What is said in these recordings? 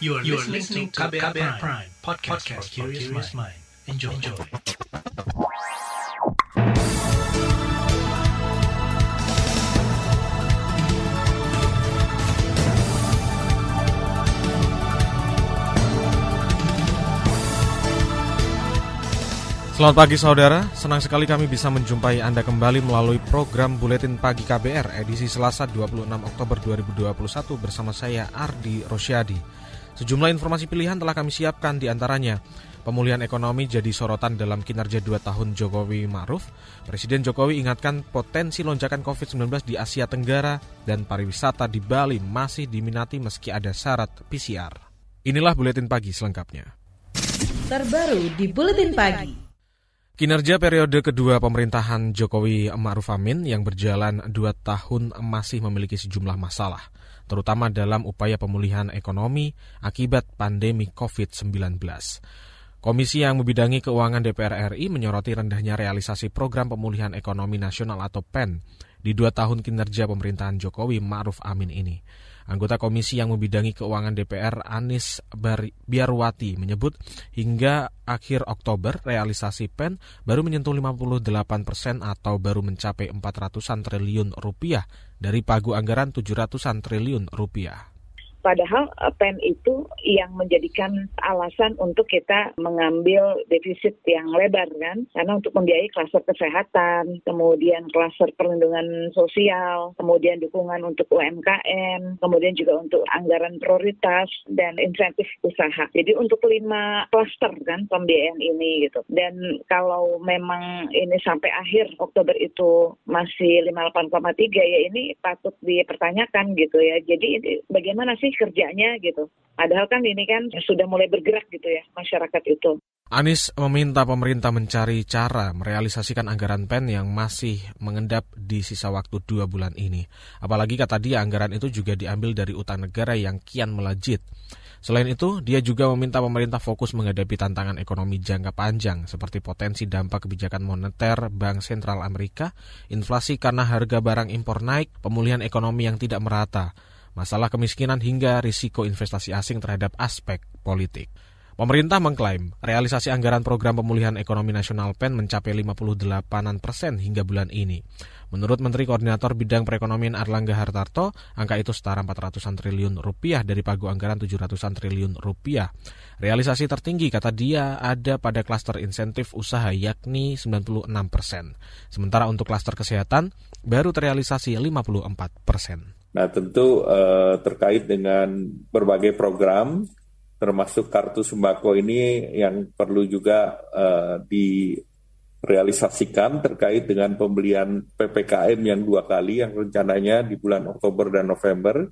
You are, you are listening to KBR, KBR Prime, Prime podcast, podcast for curious mind. Enjoy. Enjoy. Selamat pagi saudara, senang sekali kami bisa menjumpai Anda kembali melalui program Buletin Pagi KBR edisi Selasa 26 Oktober 2021 bersama saya Ardi Rosyadi. Sejumlah informasi pilihan telah kami siapkan di antaranya Pemulihan ekonomi jadi sorotan dalam kinerja dua tahun Jokowi Ma'ruf. Presiden Jokowi ingatkan potensi lonjakan COVID-19 di Asia Tenggara dan pariwisata di Bali masih diminati meski ada syarat PCR. Inilah Buletin Pagi selengkapnya. Terbaru di Buletin Pagi. Kinerja periode kedua pemerintahan Jokowi Ma'ruf Amin yang berjalan dua tahun masih memiliki sejumlah masalah, terutama dalam upaya pemulihan ekonomi akibat pandemi COVID-19. Komisi yang membidangi keuangan DPR RI menyoroti rendahnya realisasi program pemulihan ekonomi nasional atau PEN di dua tahun kinerja pemerintahan Jokowi Ma'ruf Amin ini. Anggota komisi yang membidangi keuangan DPR Anis Biarwati menyebut hingga akhir Oktober realisasi PEN baru menyentuh 58 persen atau baru mencapai 400-an triliun rupiah dari pagu anggaran 700-an triliun rupiah. Padahal eh, PEN itu yang menjadikan alasan untuk kita mengambil defisit yang lebar kan, karena untuk membiayai klaster kesehatan, kemudian klaster perlindungan sosial, kemudian dukungan untuk UMKM, kemudian juga untuk anggaran prioritas dan insentif usaha. Jadi untuk lima klaster kan pembiayaan ini gitu. Dan kalau memang ini sampai akhir Oktober itu masih 58,3 ya ini patut dipertanyakan gitu ya. Jadi ini bagaimana sih sih kerjanya gitu. Padahal kan ini kan sudah mulai bergerak gitu ya masyarakat itu. Anies meminta pemerintah mencari cara merealisasikan anggaran PEN yang masih mengendap di sisa waktu dua bulan ini. Apalagi kata dia anggaran itu juga diambil dari utang negara yang kian melejit. Selain itu, dia juga meminta pemerintah fokus menghadapi tantangan ekonomi jangka panjang seperti potensi dampak kebijakan moneter Bank Sentral Amerika, inflasi karena harga barang impor naik, pemulihan ekonomi yang tidak merata, masalah kemiskinan hingga risiko investasi asing terhadap aspek politik. Pemerintah mengklaim realisasi anggaran program pemulihan ekonomi nasional PEN mencapai 58 persen hingga bulan ini. Menurut Menteri Koordinator Bidang Perekonomian Arlangga Hartarto, angka itu setara 400-an triliun rupiah dari pagu anggaran 700-an triliun rupiah. Realisasi tertinggi, kata dia, ada pada klaster insentif usaha yakni 96 persen. Sementara untuk klaster kesehatan, baru terrealisasi 54 persen. Nah, tentu uh, terkait dengan berbagai program, termasuk kartu sembako ini yang perlu juga uh, direalisasikan terkait dengan pembelian PPKM yang dua kali, yang rencananya di bulan Oktober dan November.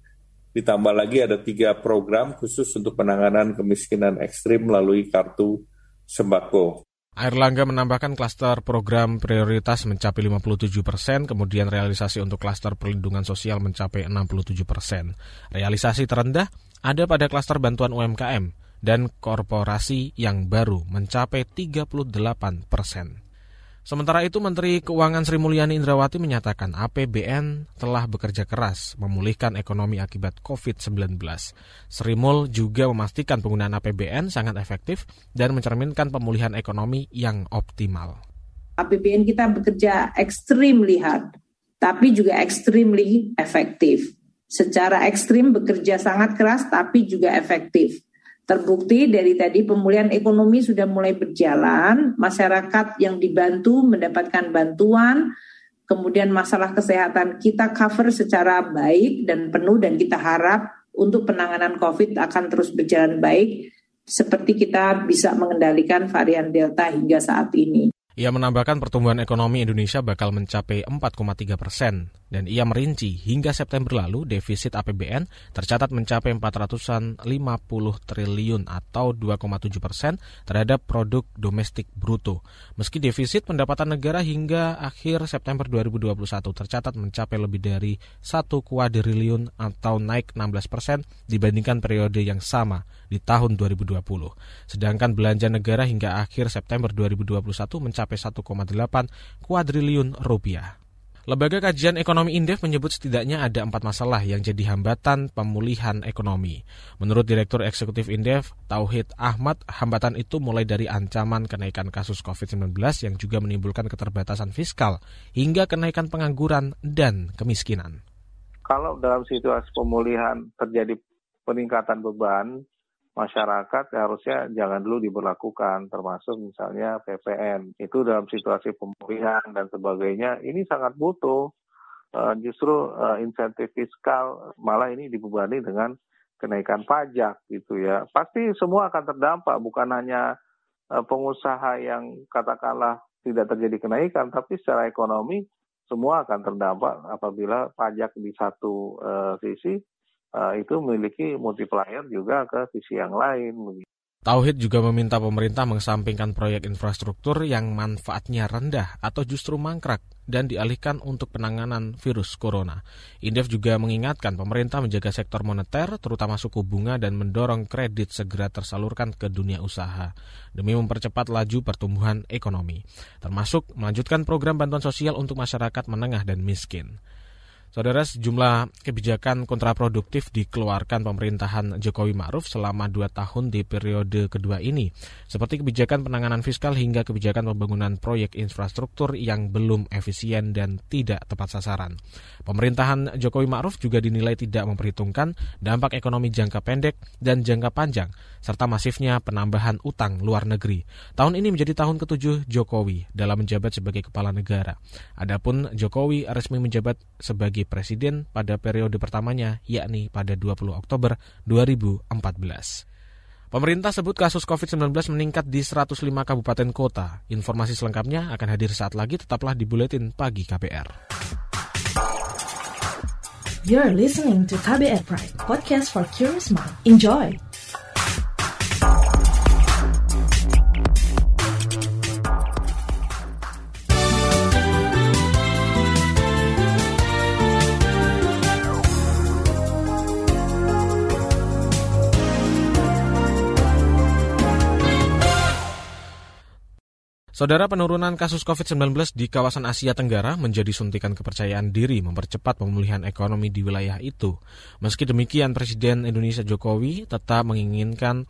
Ditambah lagi ada tiga program khusus untuk penanganan kemiskinan ekstrim melalui kartu sembako. Air Langga menambahkan klaster program prioritas mencapai 57 persen, kemudian realisasi untuk klaster perlindungan sosial mencapai 67 persen. Realisasi terendah ada pada klaster bantuan UMKM dan korporasi yang baru mencapai 38 persen. Sementara itu Menteri Keuangan Sri Mulyani Indrawati menyatakan APBN telah bekerja keras memulihkan ekonomi akibat COVID-19. Sri Mul juga memastikan penggunaan APBN sangat efektif dan mencerminkan pemulihan ekonomi yang optimal. APBN kita bekerja ekstrim lihat, tapi juga ekstrimly efektif. Secara ekstrim bekerja sangat keras tapi juga efektif. Terbukti dari tadi pemulihan ekonomi sudah mulai berjalan, masyarakat yang dibantu mendapatkan bantuan, kemudian masalah kesehatan kita cover secara baik dan penuh dan kita harap untuk penanganan COVID akan terus berjalan baik seperti kita bisa mengendalikan varian Delta hingga saat ini. Ia menambahkan pertumbuhan ekonomi Indonesia bakal mencapai 4,3 persen dan ia merinci hingga September lalu defisit APBN tercatat mencapai 450 triliun atau 2,7 persen terhadap produk domestik bruto. Meski defisit pendapatan negara hingga akhir September 2021 tercatat mencapai lebih dari 1 kuadriliun atau naik 16 persen dibandingkan periode yang sama di tahun 2020. Sedangkan belanja negara hingga akhir September 2021 mencapai 1,8 kuadriliun rupiah. Lembaga Kajian Ekonomi Indef menyebut setidaknya ada empat masalah yang jadi hambatan pemulihan ekonomi. Menurut Direktur Eksekutif Indef, Tauhid Ahmad, hambatan itu mulai dari ancaman kenaikan kasus COVID-19 yang juga menimbulkan keterbatasan fiskal hingga kenaikan pengangguran dan kemiskinan. Kalau dalam situasi pemulihan terjadi peningkatan beban, masyarakat harusnya jangan dulu diberlakukan, termasuk misalnya PPN. Itu dalam situasi pemulihan dan sebagainya, ini sangat butuh. Uh, justru uh, insentif fiskal malah ini dibebani dengan kenaikan pajak gitu ya. Pasti semua akan terdampak, bukan hanya uh, pengusaha yang katakanlah tidak terjadi kenaikan, tapi secara ekonomi semua akan terdampak apabila pajak di satu sisi itu memiliki multiplier juga ke sisi yang lain. Tauhid juga meminta pemerintah mengesampingkan proyek infrastruktur yang manfaatnya rendah atau justru mangkrak dan dialihkan untuk penanganan virus corona. Indef juga mengingatkan pemerintah menjaga sektor moneter, terutama suku bunga dan mendorong kredit segera tersalurkan ke dunia usaha demi mempercepat laju pertumbuhan ekonomi, termasuk melanjutkan program bantuan sosial untuk masyarakat menengah dan miskin. Saudara, sejumlah kebijakan kontraproduktif dikeluarkan pemerintahan Jokowi Ma'ruf selama dua tahun di periode kedua ini, seperti kebijakan penanganan fiskal hingga kebijakan pembangunan proyek infrastruktur yang belum efisien dan tidak tepat sasaran. Pemerintahan Jokowi Ma'ruf juga dinilai tidak memperhitungkan dampak ekonomi jangka pendek dan jangka panjang, serta masifnya penambahan utang luar negeri. Tahun ini menjadi tahun ketujuh Jokowi dalam menjabat sebagai kepala negara. Adapun Jokowi resmi menjabat sebagai presiden pada periode pertamanya, yakni pada 20 Oktober 2014. Pemerintah sebut kasus COVID-19 meningkat di 105 kabupaten kota. Informasi selengkapnya akan hadir saat lagi, tetaplah di Buletin Pagi KPR. You're listening to KBR Pride, podcast for curious mind. Enjoy! Saudara penurunan kasus COVID-19 di kawasan Asia Tenggara menjadi suntikan kepercayaan diri mempercepat pemulihan ekonomi di wilayah itu. Meski demikian, Presiden Indonesia Jokowi tetap menginginkan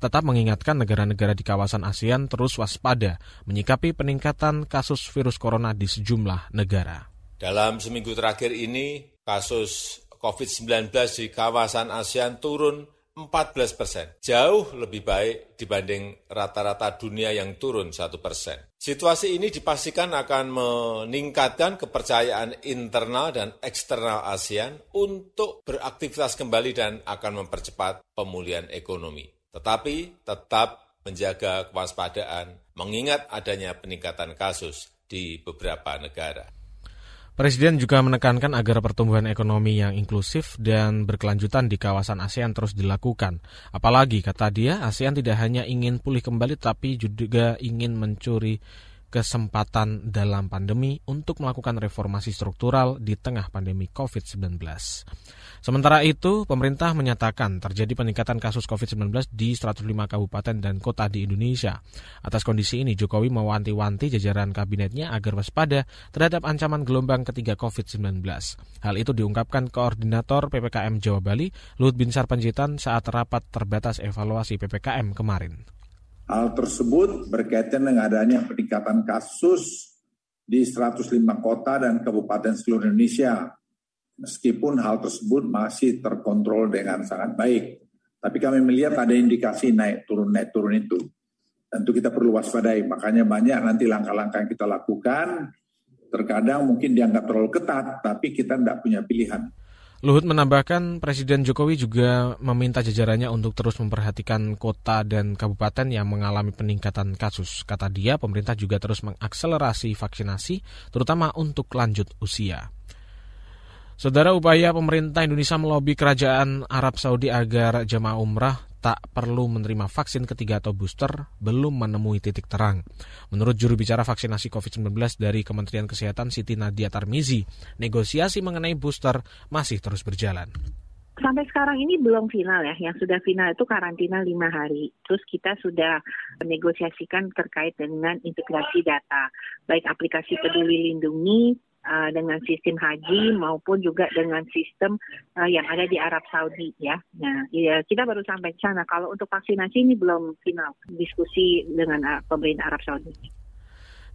tetap mengingatkan negara-negara di kawasan ASEAN terus waspada menyikapi peningkatan kasus virus corona di sejumlah negara. Dalam seminggu terakhir ini, kasus COVID-19 di kawasan ASEAN turun 14 persen, jauh lebih baik dibanding rata-rata dunia yang turun satu persen. Situasi ini dipastikan akan meningkatkan kepercayaan internal dan eksternal ASEAN untuk beraktivitas kembali dan akan mempercepat pemulihan ekonomi. Tetapi tetap menjaga kewaspadaan, mengingat adanya peningkatan kasus di beberapa negara. Presiden juga menekankan agar pertumbuhan ekonomi yang inklusif dan berkelanjutan di kawasan ASEAN terus dilakukan. Apalagi, kata dia, ASEAN tidak hanya ingin pulih kembali tapi juga ingin mencuri kesempatan dalam pandemi untuk melakukan reformasi struktural di tengah pandemi COVID-19. Sementara itu, pemerintah menyatakan terjadi peningkatan kasus COVID-19 di 105 kabupaten dan kota di Indonesia. Atas kondisi ini, Jokowi mewanti-wanti jajaran kabinetnya agar waspada terhadap ancaman gelombang ketiga COVID-19. Hal itu diungkapkan Koordinator PPKM Jawa Bali, Luhut Binsar Panjaitan saat rapat terbatas evaluasi PPKM kemarin. Hal tersebut berkaitan dengan adanya peningkatan kasus di 105 kota dan kabupaten seluruh Indonesia. Meskipun hal tersebut masih terkontrol dengan sangat baik. Tapi kami melihat ada indikasi naik turun naik turun itu. Tentu kita perlu waspadai. Makanya banyak nanti langkah-langkah yang kita lakukan. Terkadang mungkin dianggap terlalu ketat, tapi kita tidak punya pilihan. Luhut menambahkan Presiden Jokowi juga meminta jajarannya untuk terus memperhatikan kota dan kabupaten yang mengalami peningkatan kasus. Kata dia, pemerintah juga terus mengakselerasi vaksinasi, terutama untuk lanjut usia. Saudara upaya pemerintah Indonesia melobi kerajaan Arab Saudi agar jemaah umrah tak perlu menerima vaksin ketiga atau booster belum menemui titik terang. Menurut juru bicara vaksinasi COVID-19 dari Kementerian Kesehatan Siti Nadia Tarmizi, negosiasi mengenai booster masih terus berjalan sampai sekarang ini belum final ya. Yang sudah final itu karantina lima hari. Terus kita sudah menegosiasikan terkait dengan integrasi data, baik aplikasi Peduli Lindungi uh, dengan sistem haji maupun juga dengan sistem uh, yang ada di Arab Saudi ya. Nah, ya, kita baru sampai sana. Kalau untuk vaksinasi ini belum final diskusi dengan uh, pemerintah Arab Saudi.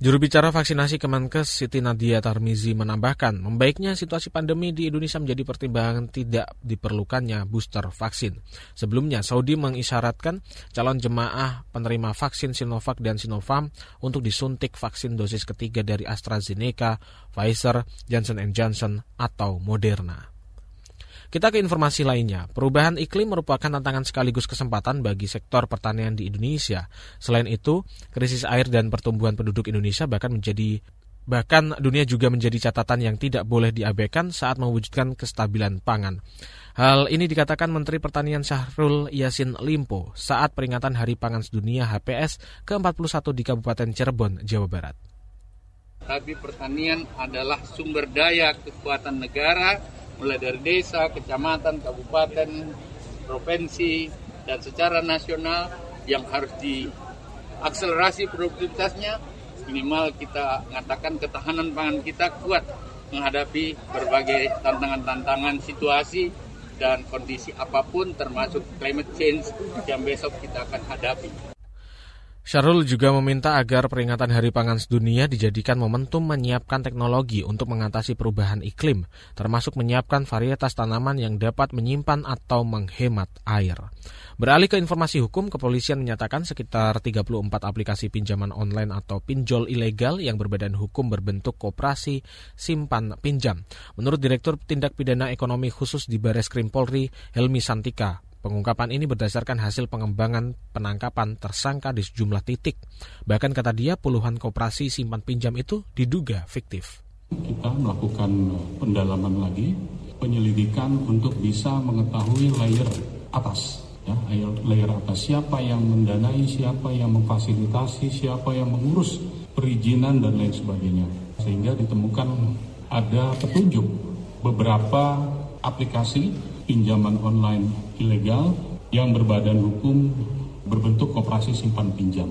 Juru bicara vaksinasi Kemenkes Siti Nadia Tarmizi menambahkan, membaiknya situasi pandemi di Indonesia menjadi pertimbangan tidak diperlukannya booster vaksin. Sebelumnya, Saudi mengisyaratkan calon jemaah penerima vaksin Sinovac dan Sinovac untuk disuntik vaksin dosis ketiga dari AstraZeneca, Pfizer, Johnson Johnson, atau Moderna. Kita ke informasi lainnya. Perubahan iklim merupakan tantangan sekaligus kesempatan bagi sektor pertanian di Indonesia. Selain itu, krisis air dan pertumbuhan penduduk Indonesia bahkan menjadi Bahkan dunia juga menjadi catatan yang tidak boleh diabaikan saat mewujudkan kestabilan pangan. Hal ini dikatakan Menteri Pertanian Syahrul Yasin Limpo saat peringatan Hari Pangan Sedunia HPS ke-41 di Kabupaten Cirebon, Jawa Barat. Tapi pertanian adalah sumber daya kekuatan negara mulai dari desa, kecamatan, kabupaten, provinsi, dan secara nasional yang harus diakselerasi produktivitasnya minimal kita mengatakan ketahanan pangan kita kuat menghadapi berbagai tantangan-tantangan situasi dan kondisi apa pun termasuk climate change yang besok kita akan hadapi. Syarul juga meminta agar peringatan Hari Pangan Sedunia dijadikan momentum menyiapkan teknologi untuk mengatasi perubahan iklim, termasuk menyiapkan varietas tanaman yang dapat menyimpan atau menghemat air. Beralih ke informasi hukum, kepolisian menyatakan sekitar 34 aplikasi pinjaman online atau pinjol ilegal yang berbadan hukum berbentuk kooperasi simpan pinjam. Menurut Direktur Tindak Pidana Ekonomi Khusus di Bares Krim Polri, Helmi Santika, Pengungkapan ini berdasarkan hasil pengembangan penangkapan tersangka di sejumlah titik. Bahkan kata dia puluhan koperasi simpan pinjam itu diduga fiktif. Kita melakukan pendalaman lagi, penyelidikan untuk bisa mengetahui layer atas. Ya, layer atas siapa yang mendanai, siapa yang memfasilitasi, siapa yang mengurus perizinan dan lain sebagainya. Sehingga ditemukan ada petunjuk beberapa aplikasi pinjaman online ilegal yang berbadan hukum berbentuk koperasi simpan pinjam.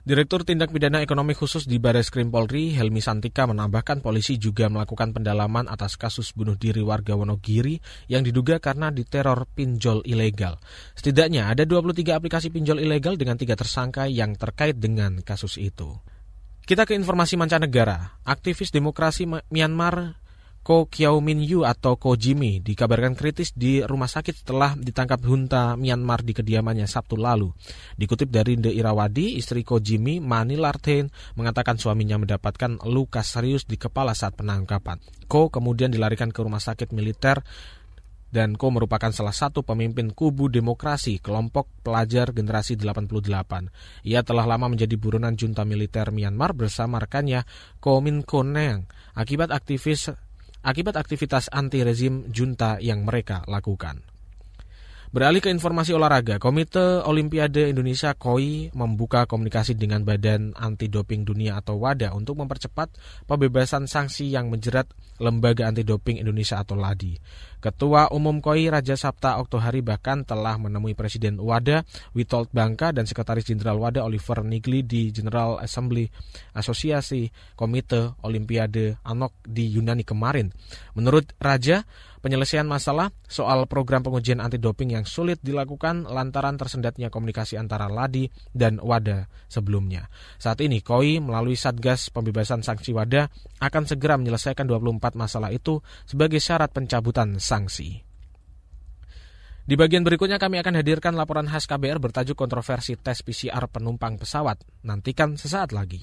Direktur Tindak Pidana Ekonomi Khusus di Baris Krim Polri, Helmi Santika menambahkan polisi juga melakukan pendalaman atas kasus bunuh diri warga Wonogiri yang diduga karena diteror pinjol ilegal. Setidaknya ada 23 aplikasi pinjol ilegal dengan tiga tersangka yang terkait dengan kasus itu. Kita ke informasi mancanegara. Aktivis demokrasi Myanmar Ko Kiao Min Yu atau Ko Jimmy dikabarkan kritis di rumah sakit setelah ditangkap junta Myanmar di kediamannya Sabtu lalu. Dikutip dari The Irawadi, istri Ko Jimmy, Mani Larten, mengatakan suaminya mendapatkan luka serius di kepala saat penangkapan. Ko kemudian dilarikan ke rumah sakit militer dan Ko merupakan salah satu pemimpin kubu demokrasi kelompok pelajar generasi 88. Ia telah lama menjadi buronan junta militer Myanmar bersama rekannya Ko Min Ko Neng akibat aktivis akibat aktivitas anti-rezim junta yang mereka lakukan. Beralih ke informasi olahraga, Komite Olimpiade Indonesia KOI membuka komunikasi dengan Badan Anti Doping Dunia atau WADA untuk mempercepat pembebasan sanksi yang menjerat Lembaga Anti Doping Indonesia atau LADI. Ketua Umum KOI Raja Sabta Oktohari bahkan telah menemui Presiden WADA Witold Bangka dan Sekretaris Jenderal WADA Oliver Nigli di General Assembly Asosiasi Komite Olimpiade ANOK di Yunani kemarin. Menurut Raja, penyelesaian masalah soal program pengujian anti doping yang sulit dilakukan lantaran tersendatnya komunikasi antara LADI dan WADA sebelumnya. Saat ini KOI melalui Satgas Pembebasan Sanksi WADA akan segera menyelesaikan 24 masalah itu sebagai syarat pencabutan sanksi. Di bagian berikutnya kami akan hadirkan laporan khas KBR bertajuk kontroversi tes PCR penumpang pesawat. Nantikan sesaat lagi.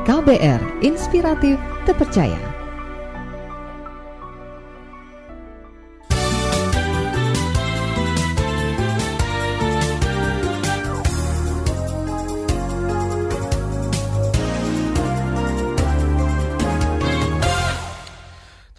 KBR Inspiratif Terpercaya.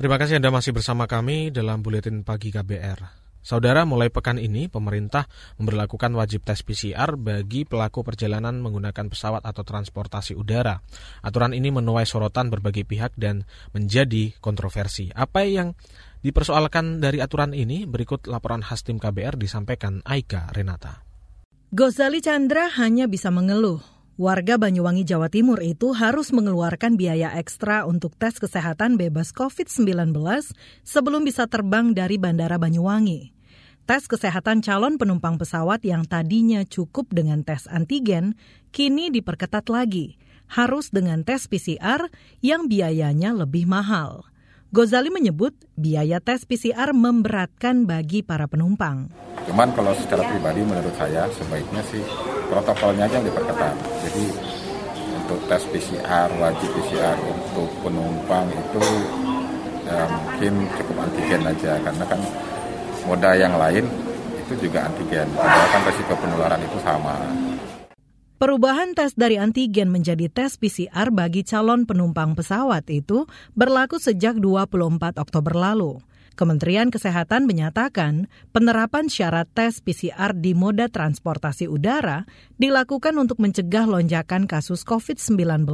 Terima kasih Anda masih bersama kami dalam Buletin Pagi KBR. Saudara, mulai pekan ini pemerintah memperlakukan wajib tes PCR bagi pelaku perjalanan menggunakan pesawat atau transportasi udara. Aturan ini menuai sorotan berbagai pihak dan menjadi kontroversi. Apa yang dipersoalkan dari aturan ini? Berikut laporan khas tim KBR disampaikan Aika Renata. Gozali Chandra hanya bisa mengeluh Warga Banyuwangi, Jawa Timur itu harus mengeluarkan biaya ekstra untuk tes kesehatan bebas COVID-19 sebelum bisa terbang dari Bandara Banyuwangi. Tes kesehatan calon penumpang pesawat yang tadinya cukup dengan tes antigen, kini diperketat lagi, harus dengan tes PCR yang biayanya lebih mahal. Gozali menyebut biaya tes PCR memberatkan bagi para penumpang. Cuman kalau secara pribadi menurut saya sebaiknya sih protokolnya aja yang diperketat. Jadi untuk tes PCR, wajib PCR untuk penumpang itu ya mungkin cukup antigen aja karena kan moda yang lain itu juga antigen. Padahal kan resiko penularan itu sama. Perubahan tes dari antigen menjadi tes PCR bagi calon penumpang pesawat itu berlaku sejak 24 Oktober lalu. Kementerian Kesehatan menyatakan penerapan syarat tes PCR di moda transportasi udara dilakukan untuk mencegah lonjakan kasus COVID-19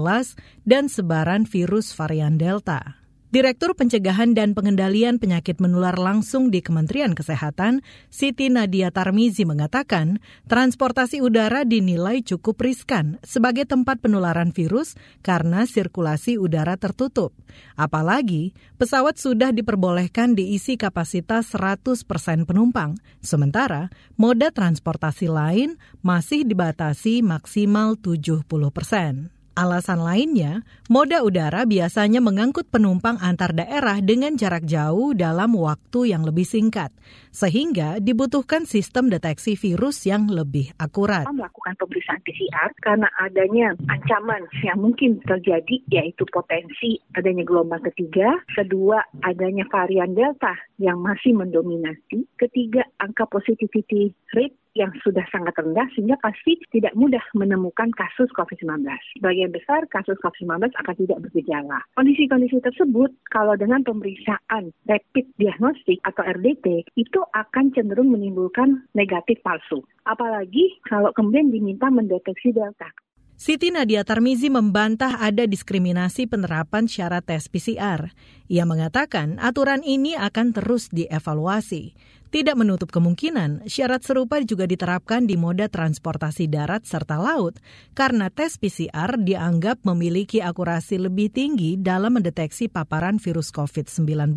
dan sebaran virus varian Delta. Direktur Pencegahan dan Pengendalian Penyakit Menular Langsung di Kementerian Kesehatan, Siti Nadia Tarmizi mengatakan, transportasi udara dinilai cukup riskan sebagai tempat penularan virus karena sirkulasi udara tertutup. Apalagi, pesawat sudah diperbolehkan diisi kapasitas 100% penumpang, sementara moda transportasi lain masih dibatasi maksimal 70 persen. Alasan lainnya, moda udara biasanya mengangkut penumpang antar daerah dengan jarak jauh dalam waktu yang lebih singkat, sehingga dibutuhkan sistem deteksi virus yang lebih akurat. Melakukan pemeriksaan PCR karena adanya ancaman yang mungkin terjadi, yaitu potensi adanya gelombang ketiga, kedua adanya varian Delta yang masih mendominasi, ketiga angka positivity rate yang sudah sangat rendah sehingga pasti tidak mudah menemukan kasus COVID-19. Sebagian besar kasus COVID-19 akan tidak bergejala. Kondisi-kondisi tersebut kalau dengan pemeriksaan rapid diagnostik atau RDT itu akan cenderung menimbulkan negatif palsu. Apalagi kalau kemudian diminta mendeteksi delta. Siti Nadia Tarmizi membantah ada diskriminasi penerapan syarat tes PCR. Ia mengatakan aturan ini akan terus dievaluasi. Tidak menutup kemungkinan syarat serupa juga diterapkan di moda transportasi darat serta laut karena tes PCR dianggap memiliki akurasi lebih tinggi dalam mendeteksi paparan virus COVID-19.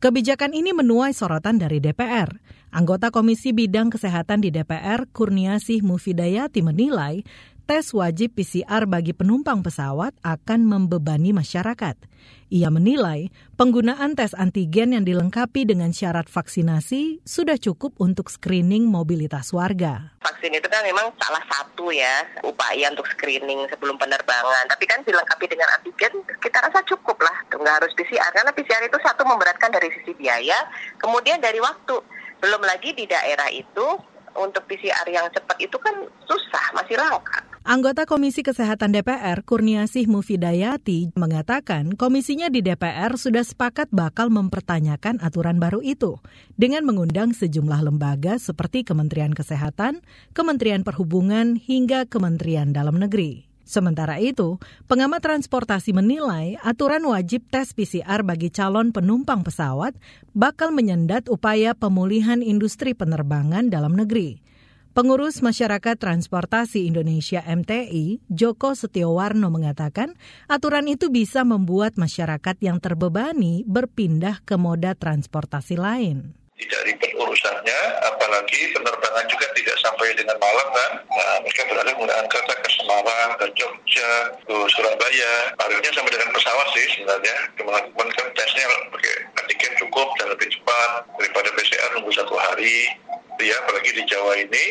Kebijakan ini menuai sorotan dari DPR. Anggota Komisi Bidang Kesehatan di DPR, Kurniasih Mufidayati menilai tes wajib PCR bagi penumpang pesawat akan membebani masyarakat. Ia menilai penggunaan tes antigen yang dilengkapi dengan syarat vaksinasi sudah cukup untuk screening mobilitas warga. Vaksin itu kan memang salah satu ya upaya untuk screening sebelum penerbangan. Tapi kan dilengkapi dengan antigen kita rasa cukup lah. Nggak harus PCR karena PCR itu satu memberatkan dari sisi biaya, kemudian dari waktu. Belum lagi di daerah itu untuk PCR yang cepat itu kan susah, masih langka. Anggota Komisi Kesehatan DPR, Kurniasih Mufidayati, mengatakan komisinya di DPR sudah sepakat bakal mempertanyakan aturan baru itu dengan mengundang sejumlah lembaga seperti Kementerian Kesehatan, Kementerian Perhubungan, hingga Kementerian Dalam Negeri. Sementara itu, pengamat transportasi menilai aturan wajib tes PCR bagi calon penumpang pesawat bakal menyendat upaya pemulihan industri penerbangan dalam negeri. Pengurus Masyarakat Transportasi Indonesia MTI, Joko Setiowarno mengatakan, aturan itu bisa membuat masyarakat yang terbebani berpindah ke moda transportasi lain tidak ribet urusannya, apalagi penerbangan juga tidak sampai dengan malam kan. Nah, mereka beralih menggunakan kereta ke Semarang, ke Jogja, ke Surabaya. Akhirnya sampai dengan pesawat sih sebenarnya. Teman-teman kan tesnya pakai antigen cukup dan lebih cepat daripada PCR nunggu satu hari. Ya, apalagi di Jawa ini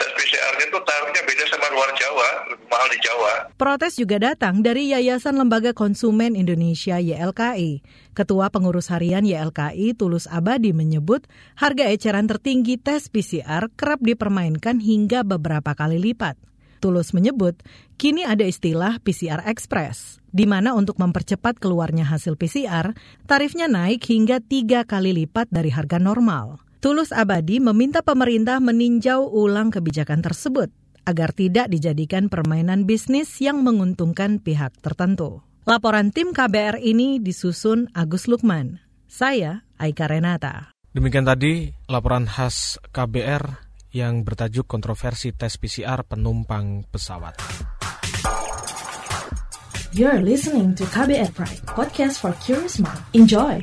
tes PCR-nya itu tarifnya beda sama luar Jawa, lebih mahal di Jawa. Protes juga datang dari Yayasan Lembaga Konsumen Indonesia YLKI. Ketua Pengurus Harian YLKI Tulus Abadi menyebut harga eceran tertinggi tes PCR kerap dipermainkan hingga beberapa kali lipat. Tulus menyebut, kini ada istilah PCR Express, di mana untuk mempercepat keluarnya hasil PCR, tarifnya naik hingga tiga kali lipat dari harga normal. Tulus Abadi meminta pemerintah meninjau ulang kebijakan tersebut agar tidak dijadikan permainan bisnis yang menguntungkan pihak tertentu. Laporan tim KBR ini disusun Agus Lukman. Saya Aika Renata. Demikian tadi laporan khas KBR yang bertajuk kontroversi tes PCR penumpang pesawat. You're listening to KBR Pride, podcast for curious mind. Enjoy!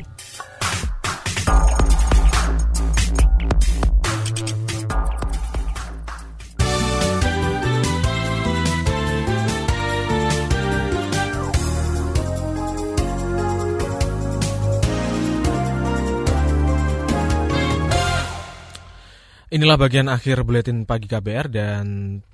Inilah bagian akhir buletin pagi KBR dan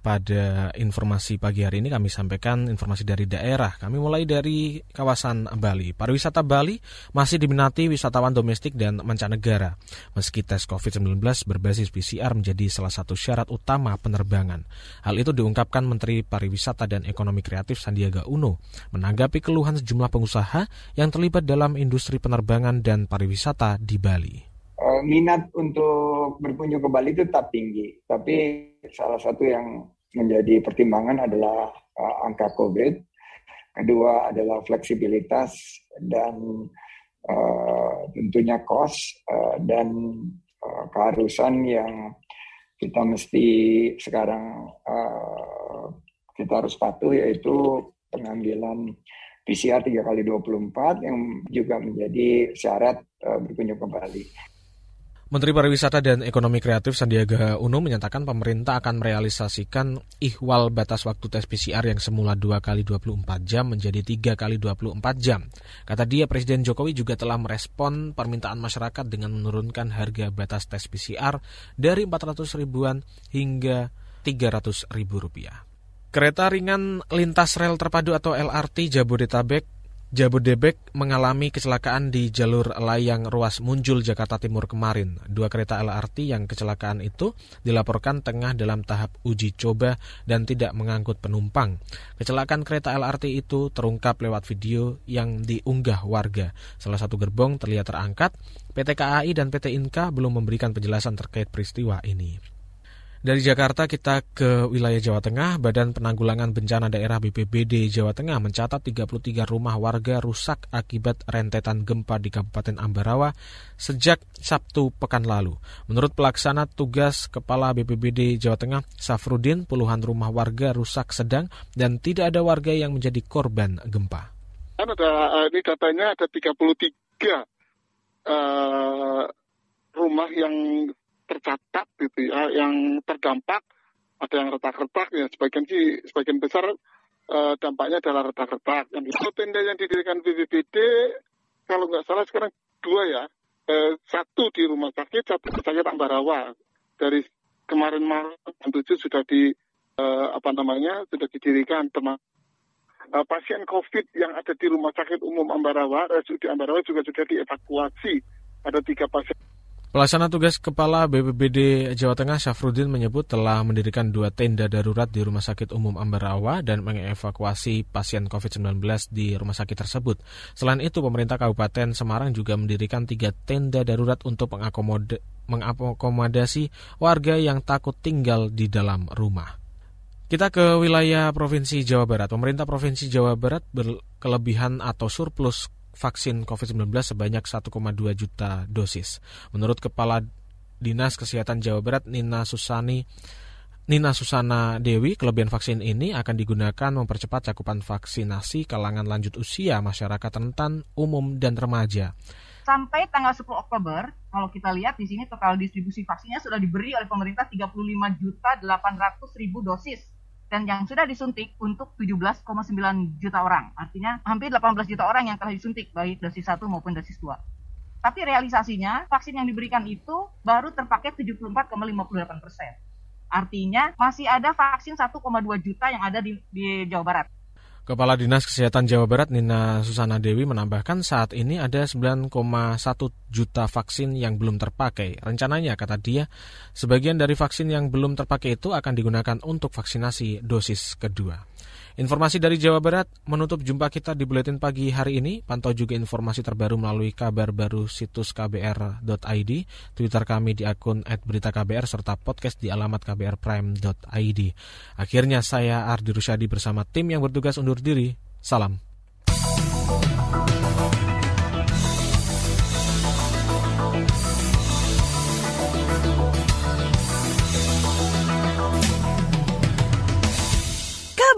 pada informasi pagi hari ini kami sampaikan informasi dari daerah. Kami mulai dari kawasan Bali. Pariwisata Bali masih diminati wisatawan domestik dan mancanegara. Meski tes COVID-19 berbasis PCR menjadi salah satu syarat utama penerbangan. Hal itu diungkapkan Menteri Pariwisata dan Ekonomi Kreatif Sandiaga Uno menanggapi keluhan sejumlah pengusaha yang terlibat dalam industri penerbangan dan pariwisata di Bali minat untuk berkunjung ke Bali itu tetap tinggi. Tapi salah satu yang menjadi pertimbangan adalah uh, angka COVID. Kedua adalah fleksibilitas dan uh, tentunya cost uh, dan uh, keharusan yang kita mesti sekarang uh, kita harus patuh yaitu pengambilan PCR 3 kali 24 yang juga menjadi syarat uh, berkunjung ke Bali. Menteri Pariwisata dan Ekonomi Kreatif Sandiaga Uno menyatakan pemerintah akan merealisasikan ihwal batas waktu tes PCR yang semula 2 kali 24 jam menjadi 3 kali 24 jam. Kata dia, Presiden Jokowi juga telah merespon permintaan masyarakat dengan menurunkan harga batas tes PCR dari 400 ribuan hingga 300 ribu rupiah. Kereta ringan lintas rel terpadu atau LRT Jabodetabek Jabodebek mengalami kecelakaan di jalur layang ruas Munjul Jakarta Timur kemarin. Dua kereta LRT yang kecelakaan itu dilaporkan tengah dalam tahap uji coba dan tidak mengangkut penumpang. Kecelakaan kereta LRT itu terungkap lewat video yang diunggah warga. Salah satu gerbong terlihat terangkat. PT KAI dan PT Inka belum memberikan penjelasan terkait peristiwa ini. Dari Jakarta kita ke wilayah Jawa Tengah, Badan Penanggulangan Bencana Daerah BPBD Jawa Tengah mencatat 33 rumah warga rusak akibat rentetan gempa di Kabupaten Ambarawa sejak Sabtu pekan lalu. Menurut pelaksana tugas Kepala BPBD Jawa Tengah, Safrudin, puluhan rumah warga rusak sedang dan tidak ada warga yang menjadi korban gempa. Kan ada ini datanya ada 33 uh, rumah yang tercatat ya yang terdampak ada yang retak-retak ya sebagian sih sebagian besar uh, dampaknya adalah retak-retak. Yang itu tenda yang didirikan BPBD kalau nggak salah sekarang dua ya. Uh, satu di rumah sakit satu di sakit Ambarawa dari kemarin malam tujuh sudah di uh, apa namanya sudah didirikan teman pasien COVID yang ada di rumah sakit umum Ambarawa, RSUD Ambarawa juga sudah dievakuasi. Ada tiga pasien Pelaksana tugas Kepala BPBD Jawa Tengah Syafruddin menyebut telah mendirikan dua tenda darurat di Rumah Sakit Umum Ambarawa dan mengevakuasi pasien COVID-19 di rumah sakit tersebut. Selain itu, pemerintah Kabupaten Semarang juga mendirikan tiga tenda darurat untuk mengakomodasi warga yang takut tinggal di dalam rumah. Kita ke wilayah Provinsi Jawa Barat. Pemerintah Provinsi Jawa Barat berkelebihan atau surplus vaksin COVID-19 sebanyak 1,2 juta dosis. Menurut Kepala Dinas Kesehatan Jawa Barat Nina Susani Nina Susana Dewi, kelebihan vaksin ini akan digunakan mempercepat cakupan vaksinasi kalangan lanjut usia masyarakat rentan, umum, dan remaja. Sampai tanggal 10 Oktober, kalau kita lihat di sini total distribusi vaksinnya sudah diberi oleh pemerintah 35 juta 800 ribu dosis dan yang sudah disuntik untuk 17,9 juta orang. Artinya hampir 18 juta orang yang telah disuntik baik dosis 1 maupun dosis 2. Tapi realisasinya vaksin yang diberikan itu baru terpakai 74,58 persen. Artinya masih ada vaksin 1,2 juta yang ada di, di Jawa Barat. Kepala Dinas Kesehatan Jawa Barat Nina Susana Dewi menambahkan saat ini ada 9,1 juta vaksin yang belum terpakai. Rencananya, kata dia, sebagian dari vaksin yang belum terpakai itu akan digunakan untuk vaksinasi dosis kedua. Informasi dari Jawa Barat menutup jumpa kita di Buletin Pagi hari ini. Pantau juga informasi terbaru melalui kabar baru situs kbr.id, Twitter kami di akun @beritaKBR serta podcast di alamat kbrprime.id. Akhirnya saya Ardi Rusyadi bersama tim yang bertugas undur diri. Salam.